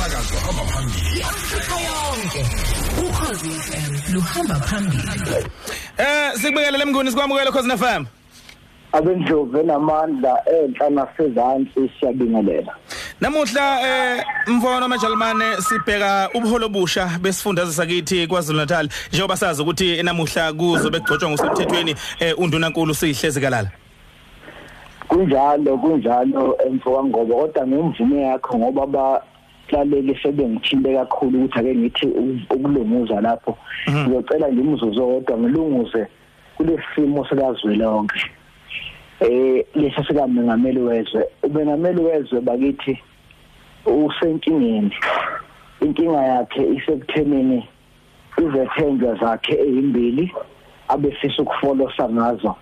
umsakazo hamba phambili yonke ukhozi FM luhamba phambili Eh sikubingelele mnguni sikwamukele Khosi FM. abendlovu enamandla enhla nasezantsi siyabingelela Namuhla eh mfono majalmane sibheka ubuholo busha besifundazwe sakithi kwaZulu Natal njengoba sazi ukuthi namuhla kuzo begcotshwa ngosemthethweni eh undunankulu sihlezi kalala. kunjalo kunjalo emfoka ngoba kodwa ngemvume yakho ngoba balaleli sebengithinte kakhulu ukuthi ake ngithi u- ukulunguza lapho. Ngiyocela nje umzuzu kodwa ngilunguze kulesimo sikazwelonke. Eh lesi sikamengameli wezwe. Ubengameli wezwe bakithi usenkingeni. Inkinga yakhe isekuthenini izethenjwa zakhe ezimbili abefisa ukufolosa ngazo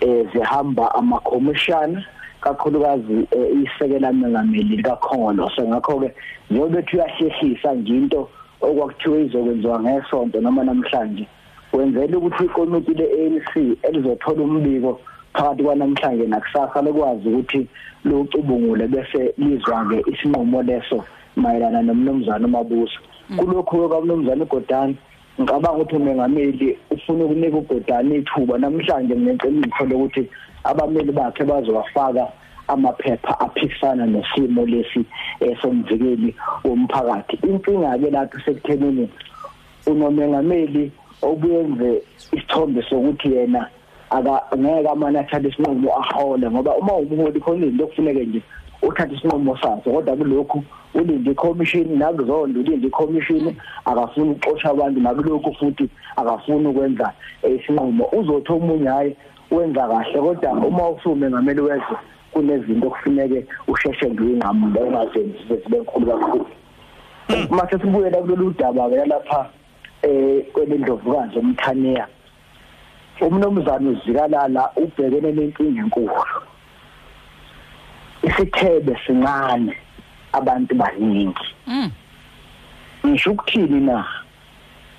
eh zihamba ama commission kakhulukazi eh, isekela mengameli kakholo sengakho ke njengoba ethi uyahlehlisa nje into okwakuthiwa izokwenziwa ngesonto noma namhlanje wenzela ukuthi ikomiti le-ANC elizothola umbiko phakathi kwanamhlanje nakusasa lekwazi ukuthi lucubungule bese lizwa-ke isinqumo leso mayelana nomnumzana umabuso. Kulokhu kwamnumzana ugodani ngicabanga ukuthi umengameli ufuna ukunika ugodani ithuba. Namhlanje ngineciniso lokuthi abameli bakhe bazowafaka amaphepha aphikisana nesimo lesi eh, somvikeli womphakathi. Inkinga ke lapho sekuthenini unomengameli obuyenze isithombe sokuthi yena aka ngeke amana athathe isinqumo ahole ngoba uma umholi khona into okufuneke nje uthathe isinqumo sakhe kodwa kulokhu ulinde iCommission nakuzondo ulinde iCommission akafuni ukuxosha abantu nakulokhu futhi akafuni ukwenza eh, isinqumo. Uzothi omunye hayi wenza kahle kodwa uma usume ngameli wezwe kunezinto okufuneke usheshe ngiyingqamulo engazenzi zibe nkulu kakhulu. Mase sibuyela kulolu daba ke lapha eh kwelendlovukazi umthaniya umnomzana uzikalala ubhekene nenkinga enkulu. Isithebe sincane abantu baningi. Ngisho ukuthini na?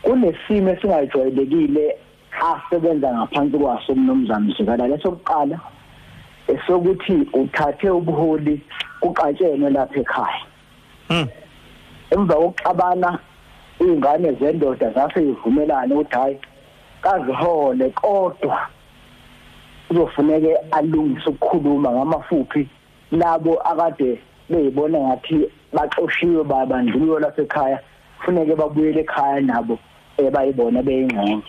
Kunesimo esingajwayelekile asebenza ngaphansi kwaso umnomzana uzikalala esokuqala esokuthi uthathe ubuholi kuqatshenwe lapha ekhaya. Mm. emva kokuxabana ingane zendoda zase ivumelane ukuthi hayi kazihole kodwa kuzofuneke alungise ukukhuluma ngamafuphi labo akade beyibona ngathi baxoshiwe babandlululo lapha ekhaya. Kufuneke babuyele ekhaya nabo ebayibona beyingxenye.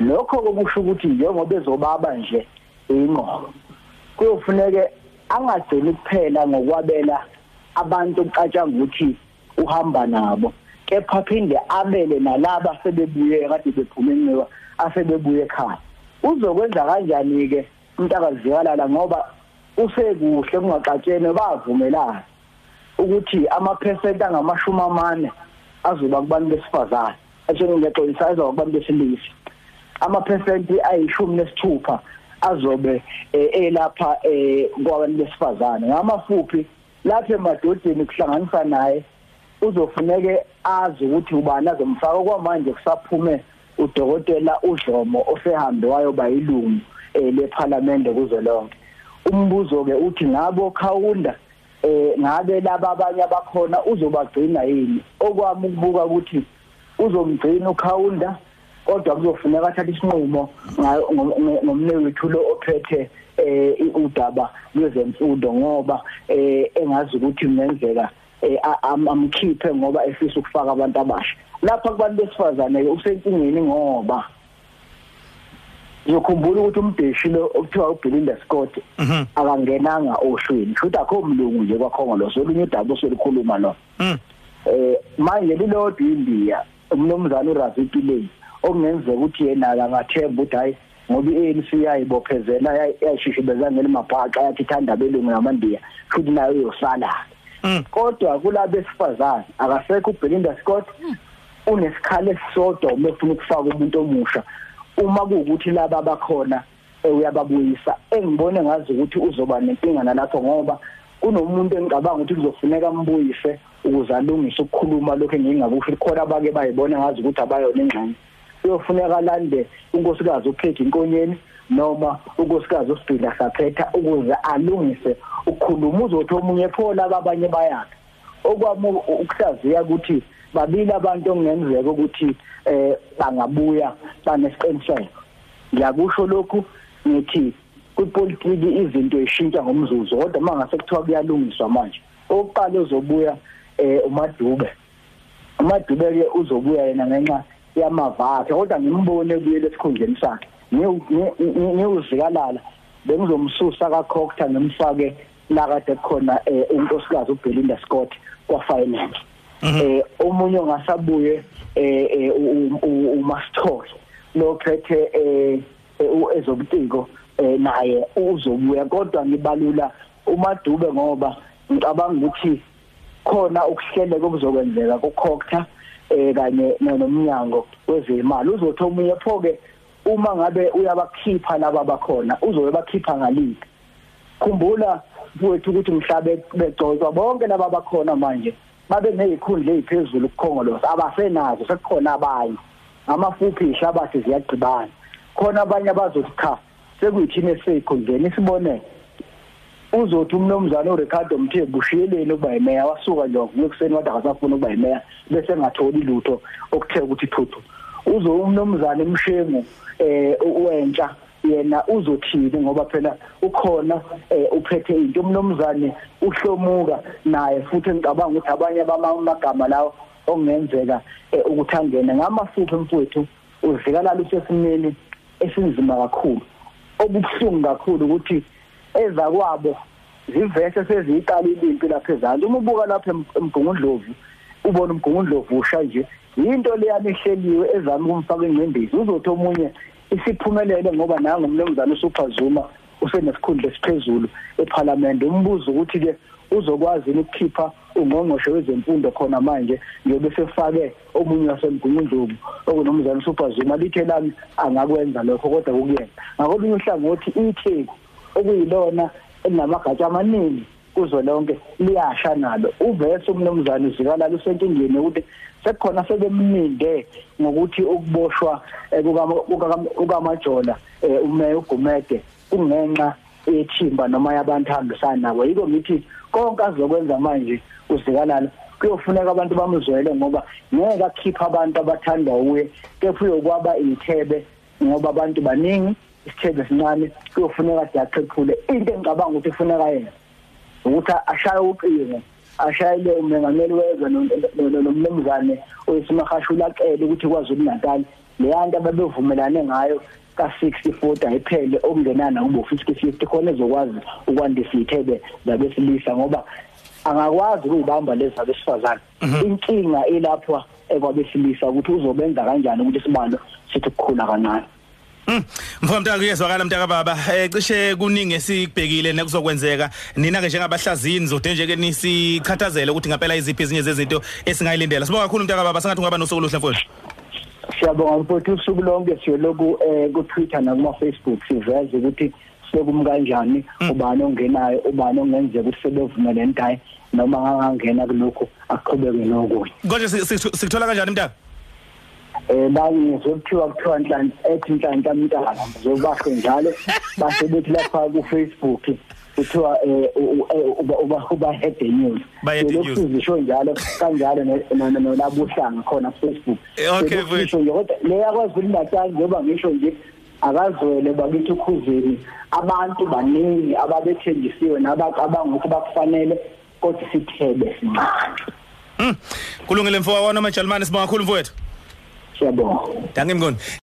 Lokho kokusho ukuthi njengoba ezobaba nje ingqondo kuyofuneke angagcini kuphela ngokwabela abantu ucatshanga ukuthi uhamba nabo. Kepha phinde abele nalaba sebebuye kade bephuma enqiwa asebebuye ekhaya. Uzokwenza kanjani ke umntakazikalala ngoba usekuhle kungaxatshene bavumelana ukuthi amaphesenti angamashumi amane azoba kubantu besifazane eshoni ngexolisa azoba kubantu besilisa. Amaphesenti ayishumi nesithupha azobe eh, elapha eh kwabantu besifazane. Ngamafuphi lapha emadodeni kuhlanganisa naye uzofuneke azi ukuthi ubani azomfaka. Kwamanje kusaphume udokotela uDlomo osehambe wayoba yilungu eh, leParliament kuzolonke umbuzo ke uthi ngabo khawunda eh ngabe laba abanye abakhona uzobagcina yini? Okwami ukubuka ukuthi uzomgcina ukhawunda kodwa kuzofuneka athathe isinqumo ngayo- ngom- ngomnewethu lo ophethe eh udaba lwezemfundo ngoba eh engazi ukuthi kungenzeka eh, amkhiphe ngoba efisa ukufaka abantu abasha lapha kubantu besifazane ke usenkingeni ngoba ngiyokhumbula ukuthi umdeshi lo okuthiwa uBelinda Scott Mhm. akangenanga ohlwini futhi akho umlungu nje kwakhongolo solunye udaba oselikhuluma lo Mm. eh manje lilodwa iNdiya umnomzana uRavi Pillay okungenzeka ukuthi yena angathemba ukuthi hayi ngoba iANC yayibophezela yayishishibeza ngelimabhaqa yathi ithanda belungu namandiya futhi nayo yosala Mm. kodwa kulabo besifazane akasekho uBelinda Scott unesikhala esisodwa uma ufuna ukufaka umuntu omusha. Uma kuwukuthi laba abakhona eh, uyababuyisa engibone ngazi ukuthi uzoba nenkinga nalapho ngoba kunomuntu engicabanga ukuthi kuzofuneka ambuyise ukuze alungise ukukhuluma lokho engingakusho khona abake bayibona ngazi ukuthi abayona ingxenye. Kuyofuneka lande unkosikazi ukhethe inkonyeni noma unkosikazi usibhidla saphetha ukuze alungise ukukhuluma uzothi omunye pho laba abanye bayakhe. Okwami ukuhlaziya ukuthi babili abantu okungenzeka ukuthi eh bangabuya banesiqiniseko. Ngiyakusho lokhu ngithi kwipolitiki izinto ishintsha ngomzuzu kodwa mangase kuthiwa kuyalungiswa manje. Oqala uzobuya eh umadube. Umadube ke uzobuya yena ngenxa yamava akhe kodwa ngimbone kuyele esikhundleni sakhe. Ngiwuzikalala bengizomsusa kaCocta ngimfake la kade khona unkosikazi uBelinda Scott kwa finance eh omunye ongasabuye eh uMasithole lo phethe eh ezobutiko naye uzobuya kodwa ngibalula umadube ngoba ngicabanga ukuthi khona ukuhleleka okuzokwenzeka kuCocta eh kanye nomnyango wezemali. Uzothi omunye phoke uma ngabe uyabakhipha laba bakhona uzobe bakhipha ngaliphi? Khumbula futhi ukuthi mhlabe begcozwa bonke laba bakhona manje babe nezikhundla eziphezulu kukhongolose abasenazo sekukhona abanye. Amafuphi ihlabathi ziyagcibana khona abanye abazothi cha sekuyithini esikhundleni isibonele uzothi umnomzana uRicardo Mthembu ushiyeleni ukuba yimeya wasuka nje ngokuseni wathi akasafuna ukuba yimeya bese engatholi lutho okuthe ukuthi thuthu. Uzo umnomzana emshengu eh wentsha yena uzothini ngoba phela ukhona uphethe into. Umnomzane uhlomuka naye futhi ngicabanga ukuthi abanye bamagama lawo okungenzeka ukuthi angene. Ngamafuphi mfowethu uzikalala usesimeni esinzima kakhulu obuhlungu kakhulu ukuthi eza kwabo zivese seziyiqala ilimpi lapha ezantsi uma ubuka lapha emgungundlovu ubona umgungundlovu usha nje into leyani ehleliwe ezama ukumfaka ingcindezi uzothi omunye isiphumelele ngoba nangu umnumzana uSuphazuma usenesikhundla esiphezulu eParliament umbuzo ukuthi ke uzokwazi ukukhipha ungqongqoshe wezemfundo khona manje? Njobe sefake omunye wasemgungundlovu okunomzana uSuphazuma lithe lami angakwenza lokho kodwa ukuyena ngakolunye uhlangothi itheku okuyilona elinamagatsha amaningi kuzo lonke liyasha nalo. Uvese umnumzane uzikalala usenkingeni ukuthi sekukhona sebemninde ngokuthi ukuboshwa kukamajola umeya ugumede kungenxa ethimba noma yabantu ahambisana nabo. Yiko ngithi konke azokwenza manje uzikalala kuyofuneka abantu bamzwele ngoba ngeke akhipha abantu abathanda uye kepha uyokwaba ithebe ngoba abantu baningi isithebe sincane kuyofuneka siyachephule into engicabanga ukuthi ifuneka yena ukuthi ashaye uqingo ashayele umengameli wezwe nomnumzane oyisimahashula cele ukuthi kwaZulu Natal leyanto ababevumelane ngayo ka60 ayiphele okungenana kubo 50 khona ezokwazi ukwandisa ithebe labesilisa ngoba angakwazi ukubamba lezi abesifazane inkinga elapha ekwabesilisa ukuthi uzobenza kanjani ukuthi isibalo sithi kukhula kancane Mm. Mfowethu mntaka kuyezwakala mntaka baba. Eh cishe kuningi esikubhekile nekuzokwenzeka. Nina ke njengabahlazini zode nje ke nisikhathazele ukuthi ngempela iziphi ezinye zezinto esingayilindela. Sibonga kakhulu mntaka baba. Sengathi ungaba nosuku oluhle mfowethu. Siyabonga mfowethu. Usuku lonke siyoloku eh ku Twitter nakuma Facebook siveze ukuthi sekum kanjani ubani ongenayo ubani ongenzeka ukuthi sebevumele ntayi noma angangena kulokho aqhubeke nokunye. Konje sikuthola kanjani mntaka? Eh bani ngizokuthiwa kuthiwa nhlanhla ethi nhlanhla mntana ngizobasho njalo. Base bethi lapha ku Facebook kuthiwa eh uba uba head news. Lokhu zisho njalo kanjalo nolabuhlanga khona ku Facebook okay mfowethu kodwa leya kwaZulu Natal njengoba ngisho nje akazwele bakithi ukhuzeni abantu baningi ababethenjisiwe nabacabanga ukuthi bakufanele kodwa sithebe sincane Mm. Kulungile mfowethu wona majalmani sibonga kakhulu mfowethu. Siyabonga. Danke mngoni.